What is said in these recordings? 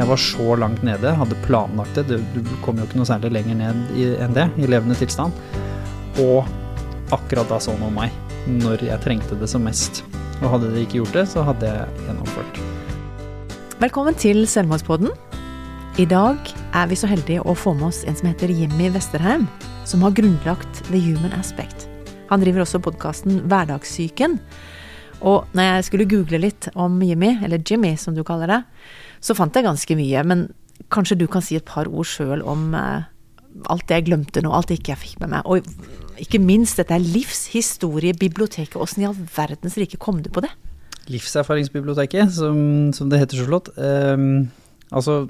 Jeg var så langt nede, hadde planlagt det. Du, kom jo ikke noe særlig lenger ned enn det i levende tilstand. Og akkurat da så noen meg, når jeg trengte det som mest. Og hadde de ikke gjort det, så hadde jeg gjennomført. Velkommen til Selvmordspodden. I dag er vi så heldige å få med oss en som heter Jimmy Westerheim, som har grunnlagt The Human Aspect. Han driver også podkasten Hverdagssyken. Og når jeg skulle google litt om Jimmy, eller Jimmy som du kaller det, så fant jeg ganske mye. Men kanskje du kan si et par ord sjøl om eh, alt det jeg glemte nå, alt det ikke jeg fikk med meg. Og ikke minst, dette er livshistoriebiblioteket. Åssen i all verdens rike kom du på det? Livserfaringsbiblioteket, som, som det heter så flott. Um, altså,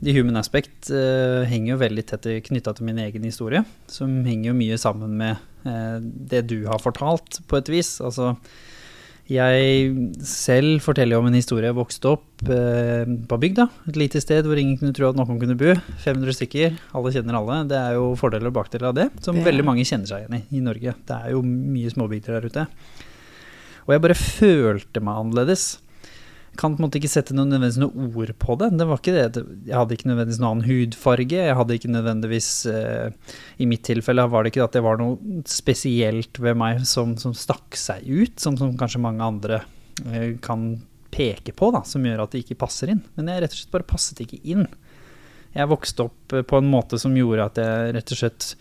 The Human Aspect uh, henger jo veldig tett knytta til min egen historie. Som henger jo mye sammen med uh, det du har fortalt, på et vis. Altså jeg selv forteller jo om en historie jeg vokste opp eh, på bygda. Et lite sted hvor ingen kunne tro at noen kunne bo. 500 stykker, alle kjenner alle. Det er jo fordeler og bakdeler av det, som det. veldig mange kjenner seg igjen i i Norge. Det er jo mye småbygder der ute. Og jeg bare følte meg annerledes kan på en måte ikke sette noe, nødvendigvis noe ord på det. det, var ikke det. Jeg hadde ikke nødvendigvis noen annen hudfarge. Jeg hadde ikke nødvendigvis eh, I mitt tilfelle var det ikke at det var noe spesielt ved meg som, som stakk seg ut, som, som kanskje mange andre eh, kan peke på, da, som gjør at det ikke passer inn. Men jeg rett og slett bare passet ikke inn. Jeg vokste opp på en måte som gjorde at jeg rett og slett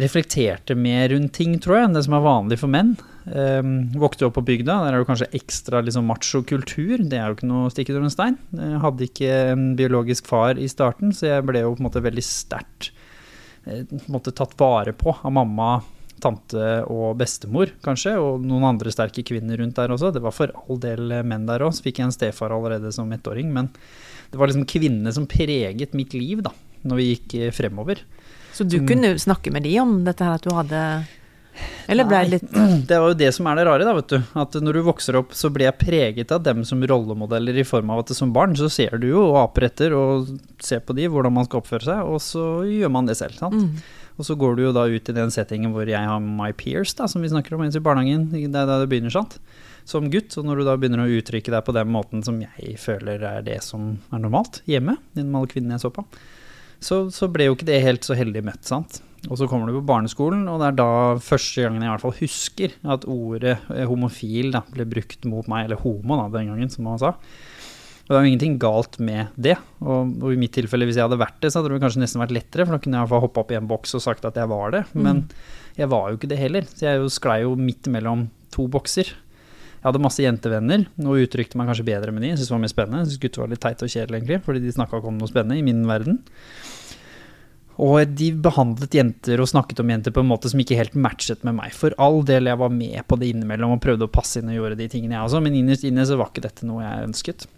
reflekterte mer rundt ting, tror jeg, enn det som er vanlig for menn. Um, vokste opp på bygda, der er det kanskje ekstra liksom, macho-kultur. Det er jo ikke noe stikk under en stein. Jeg hadde ikke en biologisk far i starten, så jeg ble jo på en måte veldig sterkt eh, tatt vare på av mamma, tante og bestemor, kanskje, og noen andre sterke kvinner rundt der også. Det var for all del menn der òg, så fikk jeg en stefar allerede som ettåring. Men det var liksom kvinnene som preget mitt liv, da, når vi gikk eh, fremover. Så du som, kunne snakke med de om dette her at du hadde eller blei litt Det var jo det som er det rare, da, vet du. At når du vokser opp, så blir jeg preget av dem som rollemodeller i form av at som barn så ser du jo og aper etter og ser på de, hvordan man skal oppføre seg, og så gjør man det selv, sant. Mm. Og så går du jo da ut i den settingen hvor jeg har my peers, da, som vi snakker om i barnehagen. Det er da det begynner, sant. Som gutt, og når du da begynner å uttrykke deg på den måten som jeg føler er det som er normalt hjemme, gjennom alle kvinnene jeg så på, så, så ble jo ikke det helt så heldig møtt, sant. Og så kommer du på barneskolen, og det er da første gangen jeg i hvert fall husker at ordet eh, homofil da, ble brukt mot meg, eller homo da, den gangen, som man sa. Og det var jo ingenting galt med det. Og, og, i mitt tilfelle, hvis jeg hadde vært det, så hadde det kanskje nesten vært lettere, for da kunne jeg i hvert fall hoppa opp i en boks og sagt at jeg var det. Mm. Men jeg var jo ikke det heller. Så jeg sklei jo midt mellom to bokser. Jeg hadde masse jentevenner og uttrykte meg kanskje bedre med de. Syntes det var mye spennende. Syntes gutter var litt teit og kjedelige, egentlig, fordi de snakka ikke om noe spennende i min verden. Og de behandlet jenter og snakket om jenter på en måte som ikke helt matchet med meg. For all del, jeg var med på det innimellom og prøvde å passe inn og gjøre de tingene, jeg også, men innerst inne så var ikke dette noe jeg ønsket.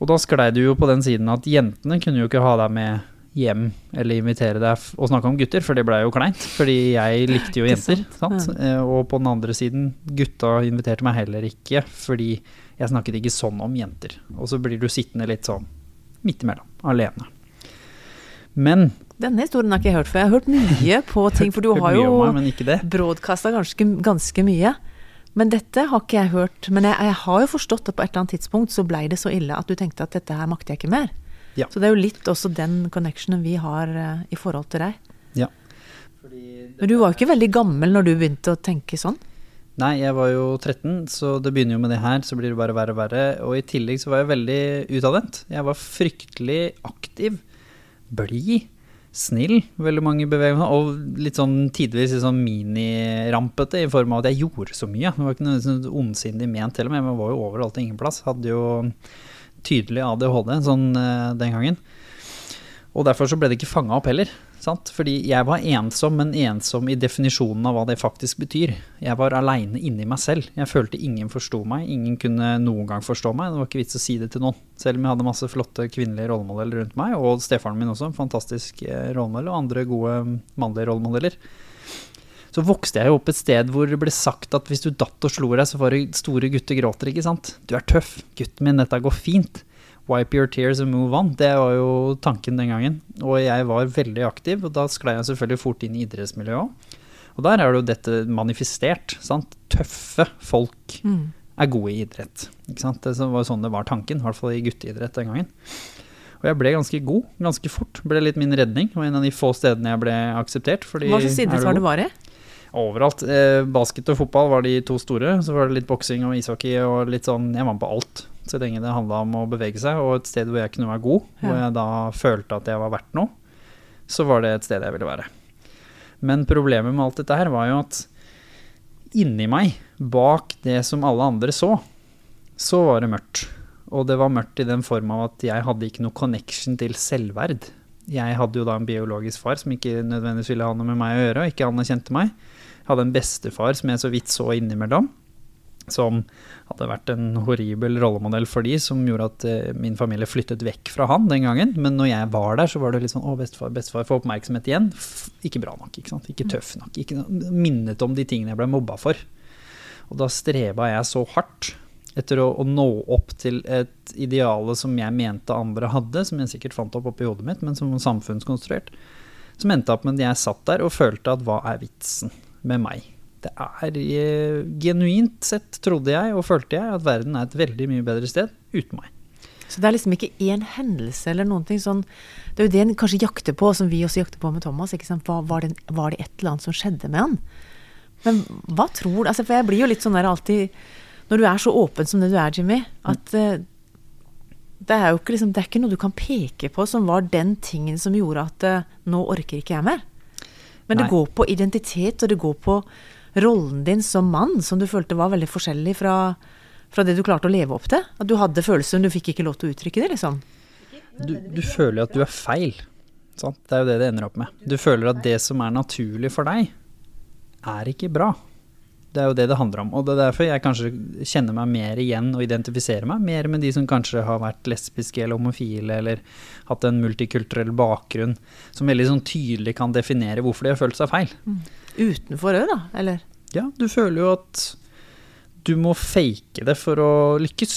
Og da sklei du jo på den siden at jentene kunne jo ikke ha deg med hjem eller invitere deg og snakke om gutter, for det blei jo kleint. Fordi jeg likte jo jenter. Sant? Sant? Mm. og på den andre siden, gutta inviterte meg heller ikke, fordi jeg snakket ikke sånn om jenter. Og så blir du sittende litt sånn midt imellom, alene. Men denne historien har ikke jeg hørt før. Jeg har hørt mye på ting, for du har jo broadcasta ganske, ganske, mye. Men dette har ikke jeg hørt. Men jeg, jeg, har jo forstått at på et eller annet tidspunkt så blei det så ille at du tenkte at dette her makter jeg ikke mer. Ja. Så det er jo litt også den connectionen vi har uh, i forhold til deg. Ja. Men du var jo ikke veldig gammel når du begynte å tenke sånn? Nei, jeg var jo 13, så det begynner jo med det her, så blir det bare verre og verre. Og i tillegg så var jeg veldig utadvendt. Jeg var fryktelig aktiv, blid snill, veldig mange bevegelser, og litt sånn tidvis sånn minirampete i form av at jeg gjorde så mye. Det var ikke noe sånn ondsindig ment heller, men jeg var jo overalt og ingen plass. Hadde jo tydelig ADHD sånn eh, den gangen. Og derfor så ble det ikke fanga opp heller. Sant? Fordi jeg var ensom, men ensom i definisjonen av hva det faktisk betyr. Jeg var aleine inni meg selv. Jeg følte ingen forsto meg. Ingen kunne noen gang forstå meg. Det var ikke vits å si det til noen. Selv om jeg hadde masse flotte kvinnelige rollemodeller rundt meg, og stefaren min også, en fantastisk eh, rollemodell, og andre gode mannlige rollemodeller. Så vokste jeg jo opp et sted hvor det ble sagt at hvis du datt og slo deg, så var det store gutter gråter, ikke sant. Du er tøff, gutten min, dette går fint. Wipe your tears and move on. Det var jo tanken den gangen. Og jeg var veldig aktiv, og da sklei jeg selvfølgelig fort inn i idrettsmiljøet òg. Og der er det jo dette manifestert. Sant? Tøffe folk mm. er gode i idrett. Ikke sant? Det var jo sånn det var tanken, i hvert fall i gutteidrett den gangen. Og jeg ble ganske god ganske fort. Ble litt min redning. og var en av de få stedene jeg ble akseptert. Fordi Hva slags idrett var det var i? Overalt. Eh, basket og fotball var de to store. Så var det litt boksing og ishockey og litt sånn Jeg var med på alt. Så lenge det handla om å bevege seg, og et sted hvor jeg kunne være god, hvor jeg da følte at jeg var verdt noe, så var det et sted jeg ville være. Men problemet med alt dette her var jo at inni meg, bak det som alle andre så, så var det mørkt. Og det var mørkt i den form av at jeg hadde ikke noe connection til selvverd. Jeg hadde jo da en biologisk far som ikke nødvendigvis ville ha noe med meg å gjøre, og ikke han kjente meg. Jeg hadde en bestefar som jeg så vidt så innimellom, som hadde vært en horribel rollemodell for de, som gjorde at uh, min familie flyttet vekk fra han den gangen. Men når jeg var der, så var det litt sånn å, bestefar, bestefar, få oppmerksomhet igjen. F ikke bra nok, ikke sant. Ikke tøff nok. Ikke minnet om de tingene jeg ble mobba for. Og da streba jeg så hardt etter å, å nå opp til et ideale som jeg mente andre hadde, som jeg sikkert fant opp oppi hodet mitt, men som samfunnskonstruert. Som endte opp med at jeg satt der og følte at hva er vitsen med meg? Det er eh, genuint sett, trodde jeg og følte jeg, at verden er et veldig mye bedre sted uten meg. Så det er liksom ikke én hendelse eller noen ting sånn Det er jo det en kanskje jakter på, som vi også jakter på med Thomas. Hva, var, det, var det et eller annet som skjedde med han? Men hva tror du altså, For jeg blir jo litt sånn der alltid Når du er så åpen som det du er, Jimmy, at mm. det er jo ikke, liksom, det er ikke noe du kan peke på som var den tingen som gjorde at eh, nå orker ikke jeg mer. Men det Nei. går på identitet, og det går på rollen din som mann, som du følte var veldig forskjellig fra, fra det du klarte å leve opp til. At du hadde følelser, men du fikk ikke lov til å uttrykke det, liksom. Du, du føler at du er feil. Sant? Det er jo det det ender opp med. Du føler at det som er naturlig for deg, er ikke bra. Det er jo det det handler om. Og det er derfor jeg kanskje kjenner meg mer igjen og identifiserer meg mer med de som kanskje har vært lesbiske eller homofile eller hatt en multikulturell bakgrunn, som veldig sånn tydelig kan definere hvorfor de har følt seg feil. Utenfor òg, da? Eller? Ja, du føler jo at du må fake det for å lykkes.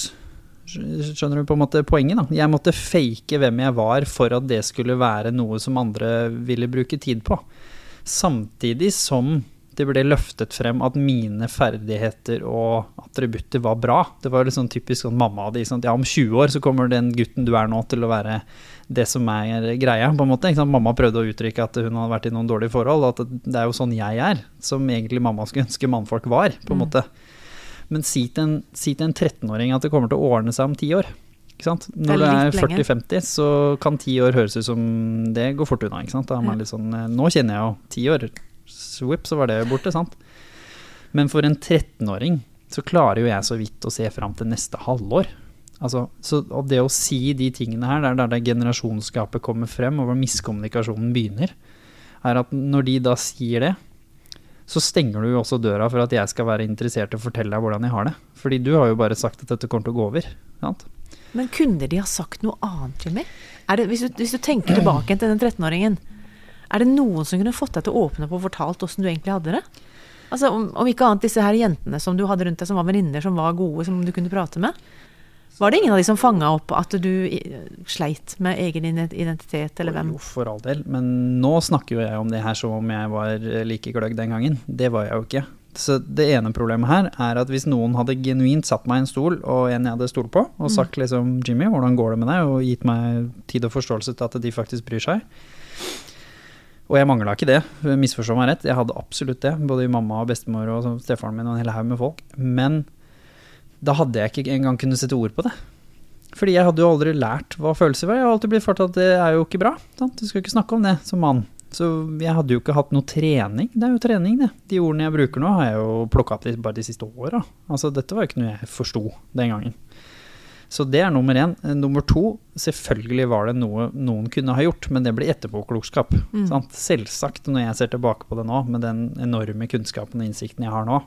Skjønner du på en måte poenget? da? Jeg måtte fake hvem jeg var for at det skulle være noe som andre ville bruke tid på. Samtidig som det ble løftet frem at mine ferdigheter og attributter var bra. Det var sånn typisk sånn mamma hadde sånn, ja om 20 år så kommer den gutten du er nå til å være det som er greia, på en måte. Mamma prøvde å uttrykke at hun hadde vært i noen dårlige forhold, og at det er jo sånn jeg er, som egentlig mamma skulle ønske mannfolk var, på en Mm. måte. Men si til en, si til en 13-åring at det kommer til å ordne seg om ti år. Når du er litt 40-50, så kan ti år høres ut som det går fort unna. Da er man litt sånn, eh, nå kjenner jeg jo ti år. Swip, så var det borte, sant? Men for en 13-åring så klarer jo jeg så vidt å se fram til neste halvår. Altså, så, og det å si de tingene her, er der det generasjonsgapet kommer frem, og hvor miskommunikasjonen begynner, er at når de da sier det, så stenger du jo også døra for at jeg skal være interessert i å fortelle deg hvordan jeg har det. Fordi du har jo bare sagt at dette kommer til å gå over. Sant? Men kunne de ha sagt noe annet, Jimmy? Det, hvis, du, hvis du tenker tilbake til den 13-åringen, er det noen som kunne fått deg til å åpne opp og fortalt åssen du egentlig hadde det? Altså, om, om ikke annet disse her jentene som du hadde rundt deg, som var venninner, som var gode, som du kunne prate med. Var det ingen av de som fanga opp at du sleit med egen identitet, eller hvem? Jo, for all del. Men nå snakker jo jeg om det her som om jeg var eh, like gløgg den gangen. Det var jeg jo ikke. Så det ene problemet her er at hvis noen hadde genuint satt meg i en stol, og en jeg hadde stolt på, og sagt liksom 'Jimmy, hvordan går det med deg?' og gitt meg tid og forståelse til at de faktisk bryr seg. Og jeg mangla ikke det, misforstå meg rett. Jeg hadde absolutt det. Både mamma og bestemor og sånn stefaren min og en hel haug med folk. Men da hadde jeg ikke engang kunnet sette ord på det. Fordi jeg hadde jo aldri lært hva følelser var. Jeg har alltid blitt fortalt at det er jo ikke bra. Sant? Du skal ikke snakke om det som mann. Så jeg hadde jo ikke hatt noe trening. Det er jo trening, det. De ordene jeg bruker nå, har jeg jo plukka opp bare de siste åra. Altså, dette var jo ikke noe jeg forsto den gangen. Så det er nummer én. Eh, Nummer to, selvfølgelig var det noe noen kunne ha gjort, men det blir etterpåklokskap. Mm. Sant? Selvsagt, når jeg ser tilbake på det nå, med den enorme kunnskapen og innsikten jeg har nå.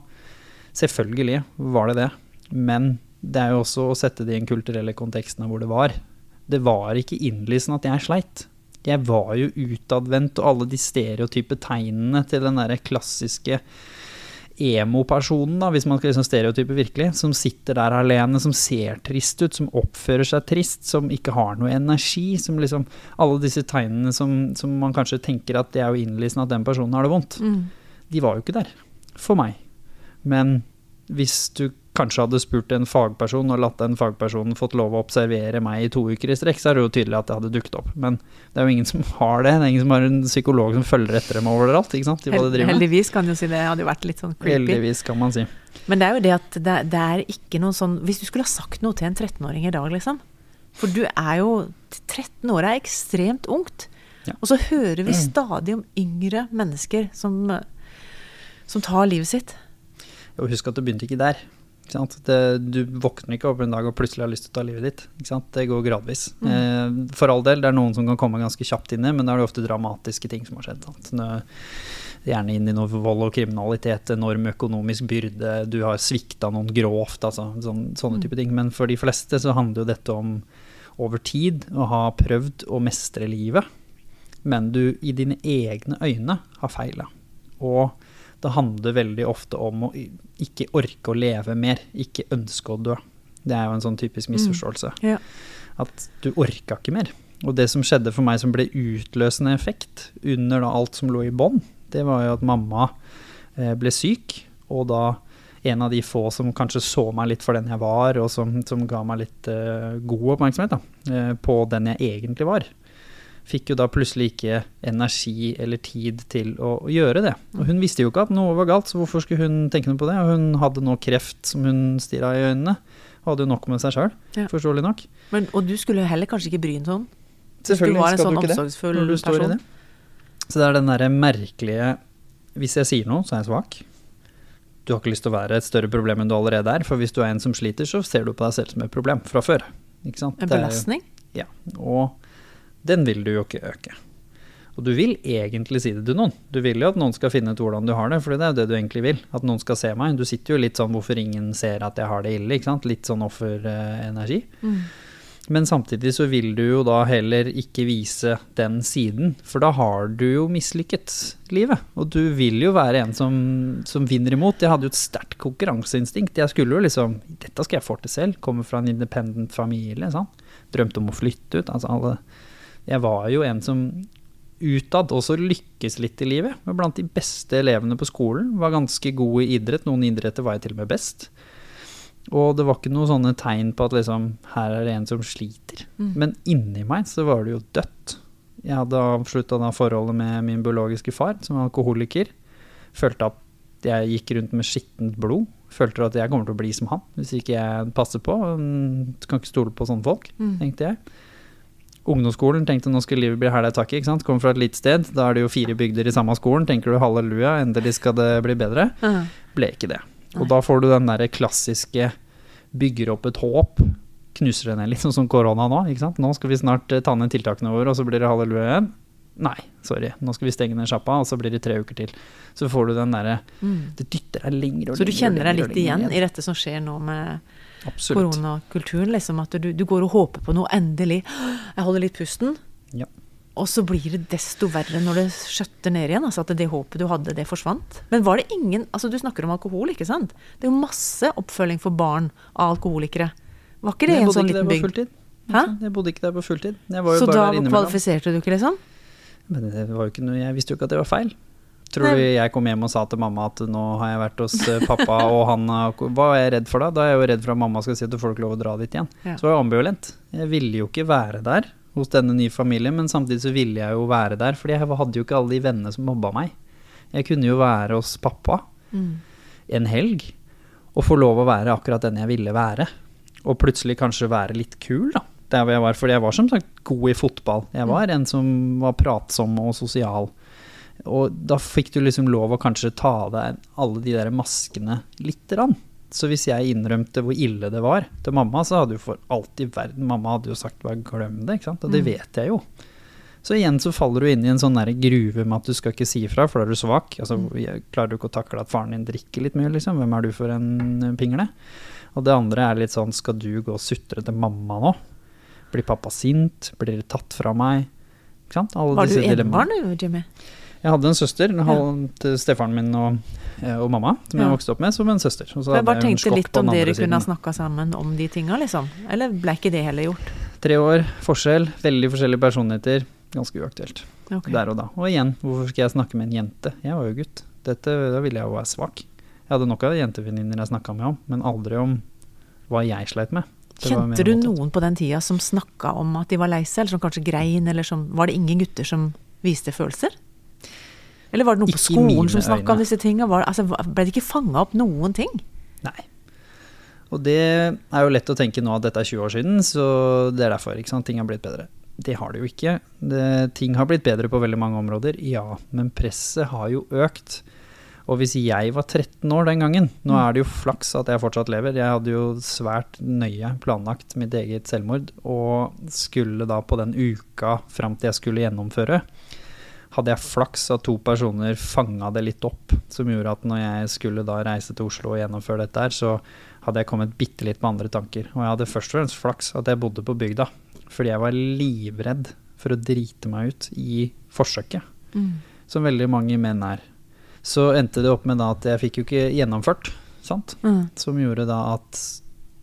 Selvfølgelig var det det. Men det er jo også å sette det i den kulturelle konteksten av hvor det var. Det var ikke innlysende at jeg sleit. Jeg var jo utadvendt, og alle de stereotype tegnene til den derre klassiske emo-personen, hvis man skal liksom stereotype virkelig, som sitter der alene, som ser trist ut, som oppfører seg trist, som ikke har noe energi, som liksom Alle disse tegnene som, som man kanskje tenker at det er jo innlysende at den personen har det vondt. Mm. De var jo ikke der. For meg. Men hvis du kanskje hadde spurt en fagperson og latt den fagpersonen fått lov å observere meg i to uker i strekk, så er det jo tydelig at det hadde dukket opp. Men det er jo ingen som har det. Det er ingen som har en psykolog som følger etter dem overalt. ikke sant? heldigvis kan jo si det hadde jo vært litt sånn creepy. Heldigvis, kan man si. Men det er jo det at det, det er ikke noen sånn Hvis du skulle ha sagt noe til en 13-åring i dag, liksom For du er jo 13 år er ekstremt ungt. Ja. Og så hører vi stadig om yngre mennesker som, som tar livet sitt. Og husk at det begynte ikke der. Det, du våkner ikke opp en dag og plutselig har lyst til å ta livet ditt. Det går gradvis. Eh, for all del, det er noen som kan komme ganske kjapt inn i, men da er det ofte dramatiske ting som har skjedd. Nå, gjerne inn i noe vold og kriminalitet, enorm økonomisk byrde, du har svikta noen grovt, altså sån, sånne type ting. Men for de fleste så handler jo dette om over tid å ha prøvd å mestre livet, men du i dine egne øyne har feila. Og det handler veldig ofte om å ikke orke å leve mer, ikke ønske å dø. Det er jo en sånn typisk misforståelse. Ja. At du orka ikke mer. Og det som skjedde for meg som ble utløsende effekt under da alt som lå i bånn, det var jo at mamma eh, ble syk, og da en av de få som kanskje så meg litt for den jeg var, og som, som ga meg litt uh, god oppmerksomhet da, eh, på den jeg egentlig var, fikk jo da plutselig ikke energi eller tid til å, å gjøre det. Og hun visste jo ikke at noe var galt, så hvorfor skulle hun tenke noe på det? Og hun hadde nå kreft som hun stirra i øynene. Hadde jo nok med seg sjøl, Ja. forståelig nok. Men, og du skulle heller kanskje ikke bry deg sånn? Selvfølgelig du var en skal sånn du ikke det, når du står i person. det. Så det er den derre merkelige Hvis jeg sier noe, så er jeg svak. Du har ikke lyst til å være et større problem enn du allerede er, for hvis du er en som sliter, så ser du på deg selv som et problem fra før. Ikke sant? En er jo- belastning? Ja, og den vil du jo ikke øke. Og du vil egentlig si det til noen. Du vil jo at noen skal finne ut hvordan du har det, for det er jo det du egentlig vil. At noen skal se meg. Du sitter jo litt sånn 'hvorfor ingen ser at jeg har det ille', ikke sant. Litt sånn offerenergi. Mm. Men samtidig så vil du jo da heller ikke vise den siden, for da har du jo mislykket livet. Og du vil jo være en som, som vinner imot. Jeg hadde jo et sterkt konkurranseinstinkt. Jeg skulle jo liksom Dette skal jeg få til selv. Kommer fra en independent familie. Sant? Drømte om å flytte ut. Altså alle Jeg var jo en som utad også lykkes litt i livet. Var blant de beste elevene på skolen. Var ganske god i idrett. Noen idretter var jeg til og med best. Og det var ikke noen sånne tegn på at liksom, her er det en som sliter. Mm. Men inni meg så var det jo dødt. Jeg hadde avslutta da forholdet med min biologiske far, som er alkoholiker. Følte at jeg gikk rundt med skittent blod. Følte at jeg kommer til å bli som han, hvis ikke jeg passer på. Mm, Kan ikke stole på sånne folk, Mm. tenkte jeg. Ungdomsskolen tenkte nå skal livet bli hæla i taket. ikke sant? Kommer fra et lite sted, da er det jo fire bygder i samme skolen. Tenker du halleluja, endelig skal det bli bedre. Ja. Ble ikke det. Nei. Og da får du den derre klassiske bygger opp et håp, knuser det ned litt, sånn som korona nå. ikke sant? Nå skal vi snart eh, ta ned tiltakene våre, og så blir det halleluja igjen. Nei, sorry, nå skal vi stenge ned sjappa, og så blir det tre uker til. Så får du den derre Mm. Det dytter deg lenger og lenger. Så du kjenner deg litt igjen i dette som skjer nå med. Koronakulturen? Liksom at du, du går og håper på noe, endelig. Jeg holder litt pusten. Ja. Og så blir det desto verre når det skjøtter ned igjen. Altså at det håpet du hadde, det forsvant. Men var det ingen Altså du snakker om alkohol, ikke sant? Det er jo masse oppfølging for barn av alkoholikere. Var ikke det en sånn liten bygd? fulltid. Hæ? Jeg bodde ikke der på fulltid. Jeg var jo Så bare da der kvalifiserte du ikke, liksom? Men det var jo ikke noe, jeg visste jo ikke at det var feil. Tror du jeg kom hjem og sa til mamma at nå har jeg vært hos eh, pappa, og han Hva er jeg redd for da? Da er jeg jo redd for at mamma skal si at du får ikke lov å dra dit igjen. Ja. Så var jeg ambivalent. Jeg ville jo ikke være der hos denne nye familien, men samtidig så ville jeg jo være der, fordi jeg hadde jo ikke alle de vennene som mobba meg. Jeg kunne jo være hos pappa Mm. en helg og få lov å være akkurat den jeg ville være. Og plutselig kanskje være litt kul, da. Der hvor jeg var. Fordi jeg var som sagt god i fotball. Jeg var en som var pratsom og sosial. Og da fikk du liksom lov å kanskje ta av deg alle de der maskene lite grann. Så hvis jeg innrømte hvor ille det var til mamma, så hadde jo for alt i verden Mamma hadde jo sagt bare glem det, ikke sant. Og det Mm. vet jeg jo. Så igjen så faller du inn i en sånn der gruve med at du skal ikke si ifra, for da er du svak. Altså, klarer du ikke å takle at faren din drikker litt mye, liksom? Hvem er du for en eh, pingle? Og det andre er litt sånn, skal du gå og sutre til mamma nå? Blir pappa sint? Blir det tatt fra meg? Ikke sant? Alle Var du enebarn, du, Jimmy? Jeg hadde en søster, ja. til stefaren min og, eh, og mamma, som Ja. jeg vokste opp med, som en søster. Og så Jeg bare tenkte litt om dere kunne ha snakka sammen om de tinga, liksom. Eller ble ikke det heller gjort? Tre år, forskjell, veldig forskjellige personligheter. Ganske uaktuelt okay. der og da. Og igjen, hvorfor skal jeg snakke med en jente? Jeg var jo gutt. Dette, da ville jeg jo være svak. Jeg hadde nok av jentevenninner jeg snakka med om, men aldri om hva jeg sleit med. Kjente du noen på den tida som snakka om at de var lei seg, eller som kanskje grein, eller som Var det ingen gutter som viste følelser? Eller var det noen på skolen som snakka om disse tinga? Altså, ble det ikke fanga opp noen ting? Nei. Og det er jo lett å tenke nå at dette er 20 år siden, så det er derfor. ikke sant? Ting har blitt bedre. Det har det jo ikke. Det, ting har blitt bedre på veldig mange områder, ja. Men presset har jo økt. Og hvis jeg var 13 år den gangen Nå er det jo flaks at jeg fortsatt lever. Jeg hadde jo svært nøye planlagt mitt eget selvmord, og skulle da på den uka fram til jeg skulle gjennomføre, hadde jeg flaks at to personer fanga det litt opp, som gjorde at når jeg skulle da reise til Oslo og gjennomføre dette her, så hadde jeg kommet bitte litt med andre tanker. Og jeg hadde først og fremst flaks at jeg bodde på bygda, fordi jeg var livredd for å drite meg ut i forsøket, som veldig mange menn er. Så endte det opp med at jeg fikk jo ikke gjennomført, sant? Mm. Som gjorde da at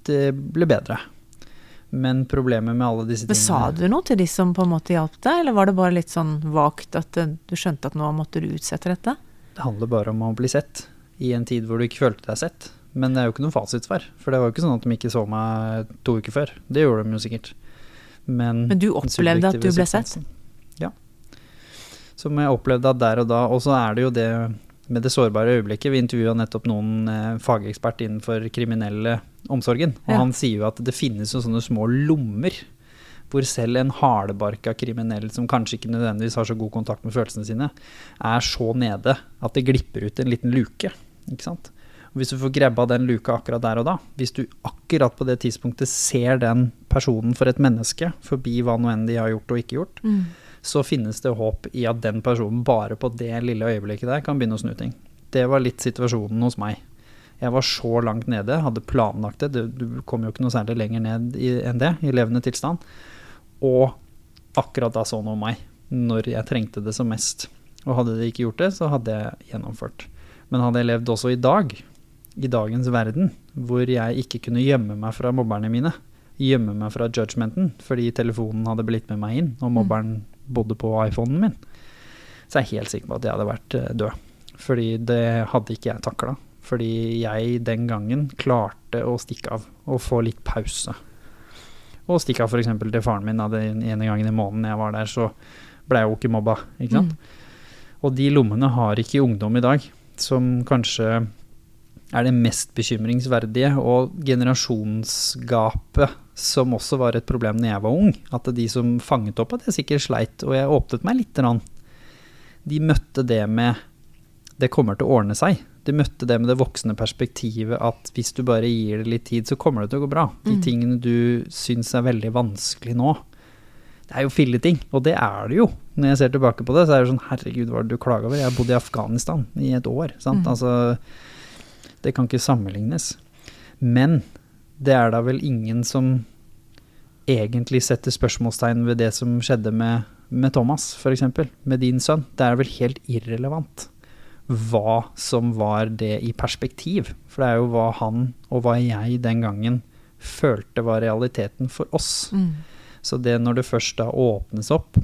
det ble bedre. Men problemet med alle disse Men sa du noe til de som på en måte hjalp deg, eller var det bare litt sånn vagt at du skjønte at nå måtte du utsette dette? Det handler bare om å bli sett i en tid hvor du ikke følte deg sett. Men det er jo ikke noe fasitsvar. For det var jo ikke sånn at de ikke så meg to uker før. Det gjorde de jo sikkert. Men, Men du opplevde at du ble sett? Ja. Som jeg opplevde at der og da. Og så er det jo det med det sårbare øyeblikket. Vi intervjua nettopp noen eh, fagekspert innenfor kriminelle omsorgen. Og Ja. han sier jo at det finnes jo sånne små lommer. Hvor selv en hardbarka kriminell som kanskje ikke nødvendigvis har så god kontakt med følelsene sine, er så nede at det glipper ut en liten luke. Ikke sant? Og hvis du får grabba den luka akkurat der og da, hvis du akkurat på det tidspunktet ser den personen for et menneske, forbi hva nå enn de har gjort og ikke gjort, så finnes det håp i at den personen bare på det lille øyeblikket der kan begynne å snu ting. Det var litt situasjonen hos meg. Jeg var så langt nede, hadde planlagt det, du, kom jo ikke noe særlig lenger ned i, enn det, i levende tilstand. Og akkurat da så noe meg, når jeg trengte det som mest. Og hadde de ikke gjort det, så hadde jeg gjennomført. Men hadde jeg levd også i dag, i dagens verden, hvor jeg ikke kunne gjemme meg fra mobberne mine, gjemme meg fra judgmenten fordi telefonen hadde blitt med meg inn, og mobberen bodde på iPhonen min, så er jeg helt sikker på at jeg hadde vært eh, død. Fordi det hadde ikke jeg takla. Fordi jeg den gangen klarte å stikke av og få litt pause. Og stikke av f.eks. til faren min da, den ene gangen i måneden jeg var der, så ble jeg jo ikke mobba. Ikke sant? Og de lommene har ikke ungdom i dag, som kanskje er det mest bekymringsverdige, og generasjonsgapet, som også var et problem når jeg var ung. At de som fanget opp at jeg sikkert sleit, og jeg åpnet meg lite grann, de møtte det med 'det kommer til å ordne seg'. De møtte det med det voksne perspektivet at hvis du bare gir det litt tid, så kommer det til å gå bra. De Mm. tingene du syns er veldig vanskelig nå, det er jo filleting, og det er det jo. Når jeg ser tilbake på det, så er det sånn herregud, hva er det du klager over? Jeg har bodd i Afghanistan i et år, sant. Mm. Altså, det kan ikke sammenlignes. Men det er da vel ingen som egentlig setter spørsmålstegn ved det som skjedde med, med Thomas, f.eks., med din sønn. Det er vel helt irrelevant hva som var det i perspektiv. For det er jo hva han og hva jeg den gangen følte var realiteten for oss. Mm. Så det når det først da åpnes opp,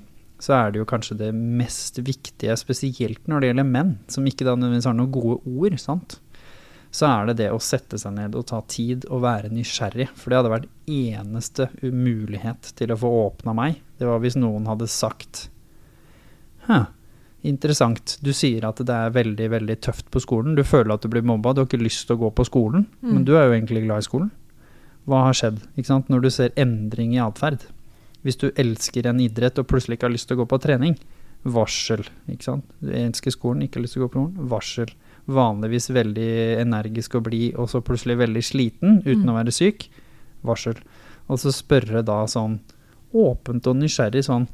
så er det jo kanskje det mest viktige, spesielt når det gjelder menn, som ikke da nødvendigvis har noen gode ord, sant. Så er det det å sette seg ned og ta tid og være nysgjerrig. For det hadde vært eneste umulighet til å få åpna meg. Det var hvis noen hadde sagt Hæ, interessant. Du sier at det er veldig, veldig tøft på skolen. Du føler at du blir mobba, du har ikke lyst til å gå på skolen. Men Mm. du er jo egentlig glad i skolen. Hva har skjedd? Når du ser endring i atferd. Hvis du elsker en idrett og plutselig ikke har lyst til å gå på trening, varsel. Ikke sant? Du elsker skolen, ikke har lyst til å gå på skolen, varsel. Vanligvis veldig energisk og blid, og så plutselig veldig sliten uten Mm. å være syk, varsel. Og så spørre da sånn åpent og nysgjerrig sånn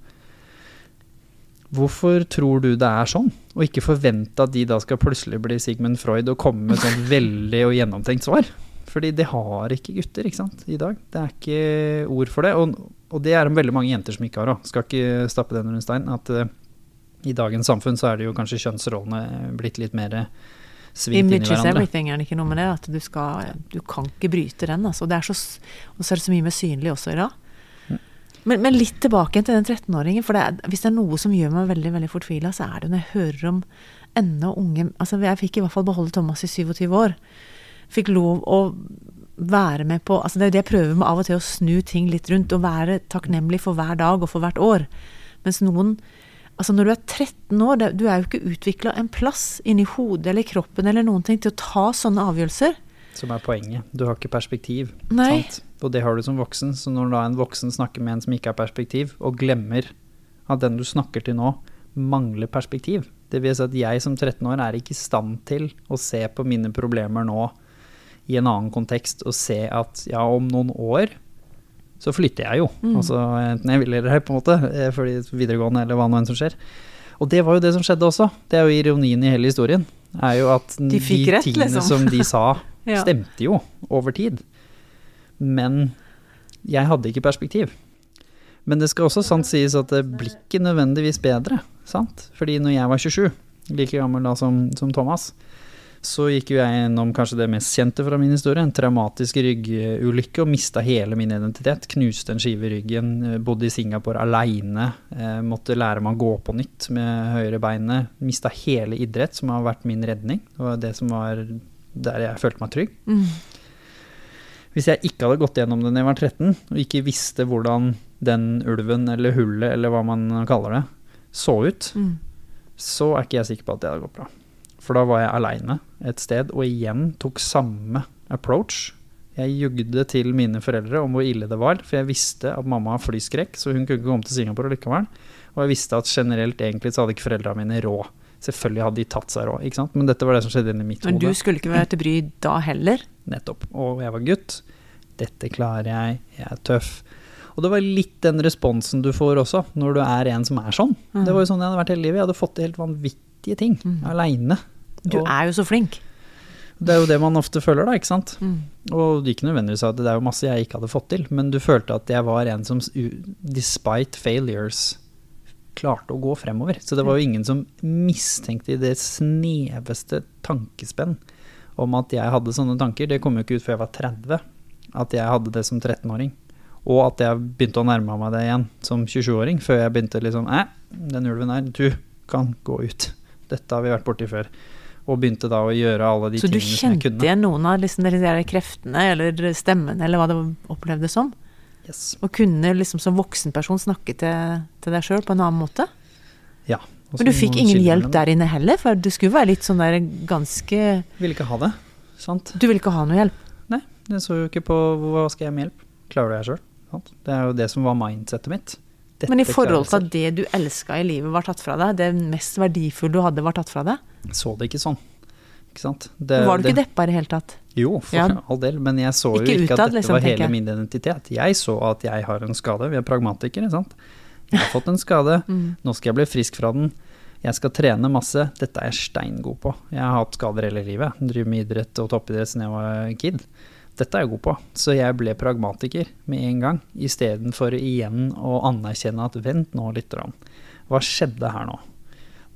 Hvorfor tror du det er sånn? Og ikke forvente at de da skal plutselig bli Sigmund Freud og komme med sånn veldig og gjennomtenkt svar. Fordi det har ikke gutter ikke sant, i dag. Det er ikke ord for det. Og, og det er det veldig mange jenter som ikke har òg. Skal ikke stappe den under steinen. stein. At uh, i dagens samfunn så er det jo kanskje kjønnsrollene blitt litt mer svidd inn i Image is everything, er det ikke noe med det? At du skal Du kan ikke bryte den, altså. Det er så, og så er det så mye mer synlig også i dag. Men, men litt tilbake til den 13-åringen. For det er, hvis det er noe som gjør meg veldig veldig fortvila, så er det når jeg hører om ennå unge Altså, jeg fikk i hvert fall beholde Thomas i 27 år. Fikk lov å være med på altså Det er jo det jeg prøver med av og til, å snu ting litt rundt. Og være takknemlig for hver dag og for hvert år. Mens noen Altså Når du er 13 år, du er jo ikke utvikla en plass inni hodet eller kroppen eller noen ting til å ta sånne avgjørelser. Som er poenget. Du har ikke perspektiv. Nei. Sant? Og det har du som voksen. Så når da en voksen snakker med en som ikke har perspektiv, og glemmer at den du snakker til nå, mangler perspektiv Det vil si at jeg som 13 år er ikke i stand til å se på mine problemer nå i en annen kontekst og se at ja, om noen år så flytter jeg jo. Mm. Altså enten jeg vil eller ei, på en måte, eh, fordi videregående eller hva nå enn som skjer. Og det var jo det som skjedde også. Det er jo ironien i hele historien. Er jo at De de rett, tingene liksom. som de sa, Ja. stemte jo over tid. Men jeg hadde ikke perspektiv. Men det skal også sant sies at det blir ikke nødvendigvis bedre. Sant? Fordi når jeg var 27, like gammel da som, som Thomas, så gikk jo jeg gjennom kanskje det mest kjente fra min historie, en traumatisk ryggulykke og mista hele min identitet. Knuste en skive i ryggen, eh, bodde i Singapore aleine, eh, måtte lære meg å gå på nytt med høyre beinet. Mista hele idrett, som har vært min redning. Var det som var der jeg følte meg trygg. Mm. Hvis jeg ikke hadde gått gjennom det da jeg var 13, og ikke visste hvordan den ulven eller hullet eller hva man kaller det, så ut, Mm. så er ikke jeg sikker på at det hadde gått bra. For da var jeg aleine et sted, og igjen tok samme approach. Jeg jugde til mine foreldre om hvor ille det var, for jeg visste at mamma har flyskrekk, så hun kunne ikke komme til Singapore likevel. Og jeg visste at generelt egentlig så hadde ikke foreldrene mine råd. Selvfølgelig hadde de tatt seg råd, ikke sant? men dette var det som skjedde inni mitt Men du hode. skulle ikke være til bry da heller? Nettopp. Og jeg var gutt. Dette klarer jeg, jeg er tøff. Og det var litt den responsen du får også, når du er en som er sånn. Mm. Det var jo sånn jeg hadde vært hele livet. Jeg hadde fått til helt vanvittige ting Mm. aleine. Du er jo så flink. det er jo det man ofte føler, da, ikke sant. Mm. Og ikke nødvendigvis at det er jo masse jeg ikke hadde fått til, men du følte at jeg var en som, despite failures, klarte å gå fremover. Så det var jo ingen som mistenkte i det sneveste tankespenn om at jeg hadde sånne tanker. Det kom jo ikke ut før jeg var 30, at jeg hadde det som 13-åring. Og at jeg begynte å nærme meg det igjen som 27-åring, før jeg begynte liksom Æ, den ulven her, du kan gå ut. Dette har vi vært borti før. Og begynte da å gjøre alle de Så tingene som jeg kunne. kjente kunne. igjen noen av liksom, de kreftene eller stemmene eller hva det opplevdes som? Yes. Og kunne liksom som voksenperson snakke til, til deg sjøl på en annen måte? Ja. Men du fikk ingen hjelp der inne heller, for du skulle være litt sånn der ganske Ville ikke ha det. Sant? Du ville ikke ha noe hjelp. Nei, jeg så jo ikke på hva skal jeg med hjelp. Klarer du det sjøl? Det er jo det som var mindsettet mitt. Dette Men i forhold til at det du elska i livet var tatt fra deg, det mest verdifulle du hadde var tatt fra deg. Så det ikke sånn. Ikke sant? Det, var du ikke det- deppa i det hele tatt? Jo, for Ja. all del, men jeg så jo ikke utad, at dette liksom, var hele jeg. min identitet. Jeg så at jeg har en skade. Vi er pragmatikere, sant. Jeg har fått en skade. Mm. Nå skal jeg bli frisk fra den. Jeg skal trene masse. Dette er jeg steingod på. Jeg har hatt skader hele livet. Driver med idrett og toppidrett siden jeg var kid. Dette er jeg god på. Så jeg ble pragmatiker med en gang, istedenfor igjen å anerkjenne at vent nå litt. Hva skjedde her nå?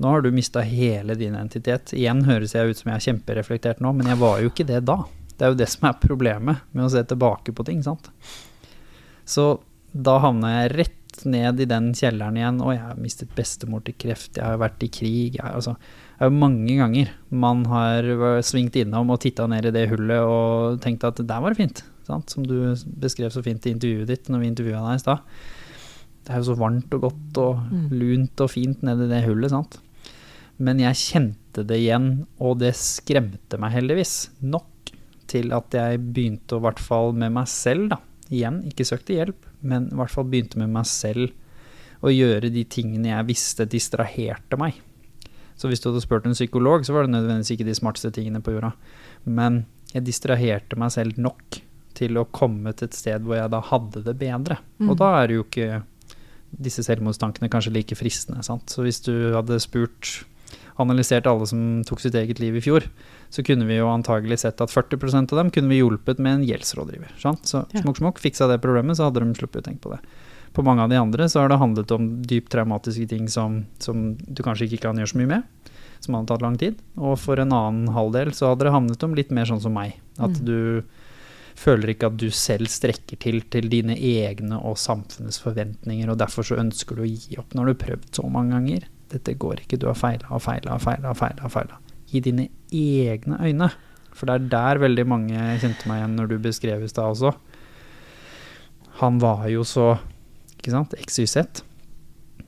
Nå har du mista hele din identitet. Igjen høres jeg ut som jeg er kjempereflektert nå, men jeg var jo ikke det da. Det er jo det som er problemet med å se tilbake på ting, sant. Så da havna jeg rett ned i den kjelleren igjen, og jeg har mistet bestemor til kreft, jeg har vært i krig jeg, altså, Det er jo mange ganger man har svingt innom og titta ned i det hullet og tenkt at der var det fint, sant? som du beskrev så fint i intervjuet ditt når vi intervjua deg i stad. Det er jo så varmt og godt og Mm. lunt og fint nedi det hullet, sant. Men jeg kjente det igjen, og det skremte meg heldigvis nok til at jeg begynte, i hvert fall med meg selv, da. Igjen, ikke søkte hjelp, men i hvert fall begynte med meg selv å gjøre de tingene jeg visste distraherte meg. Så hvis du hadde spurt en psykolog, så var det nødvendigvis ikke de smarteste tingene på jorda. Men jeg distraherte meg selv nok til å komme til et sted hvor jeg da hadde det bedre. Mm. Og da er det jo ikke disse selvmordstankene kanskje like fristende. Sant? Så hvis du hadde spurt analysert alle som tok sitt eget liv i fjor, så kunne vi jo antagelig sett at 40% av dem kunne vi hjulpet med en gjeldsrådgiver. Sant? Så Ja. smukk, smukk, fiksa det problemet, så hadde de sluppet å tenke på det. På mange av de andre så har det handlet om dypt traumatiske ting som, som du kanskje ikke kan gjøre så mye med, som hadde tatt lang tid. Og for en annen halvdel så hadde det handlet om litt mer sånn som meg. At Mm. du føler ikke at du selv strekker til til dine egne og samfunnets forventninger, og derfor så ønsker du å gi opp når du har prøvd så mange ganger. Dette går ikke, du har feila og feila og feila og feila. feila. I dine egne øyne. For det er der veldig mange kjente meg igjen når du beskrev i stad også. Han var jo så Ikke sant? XYZ.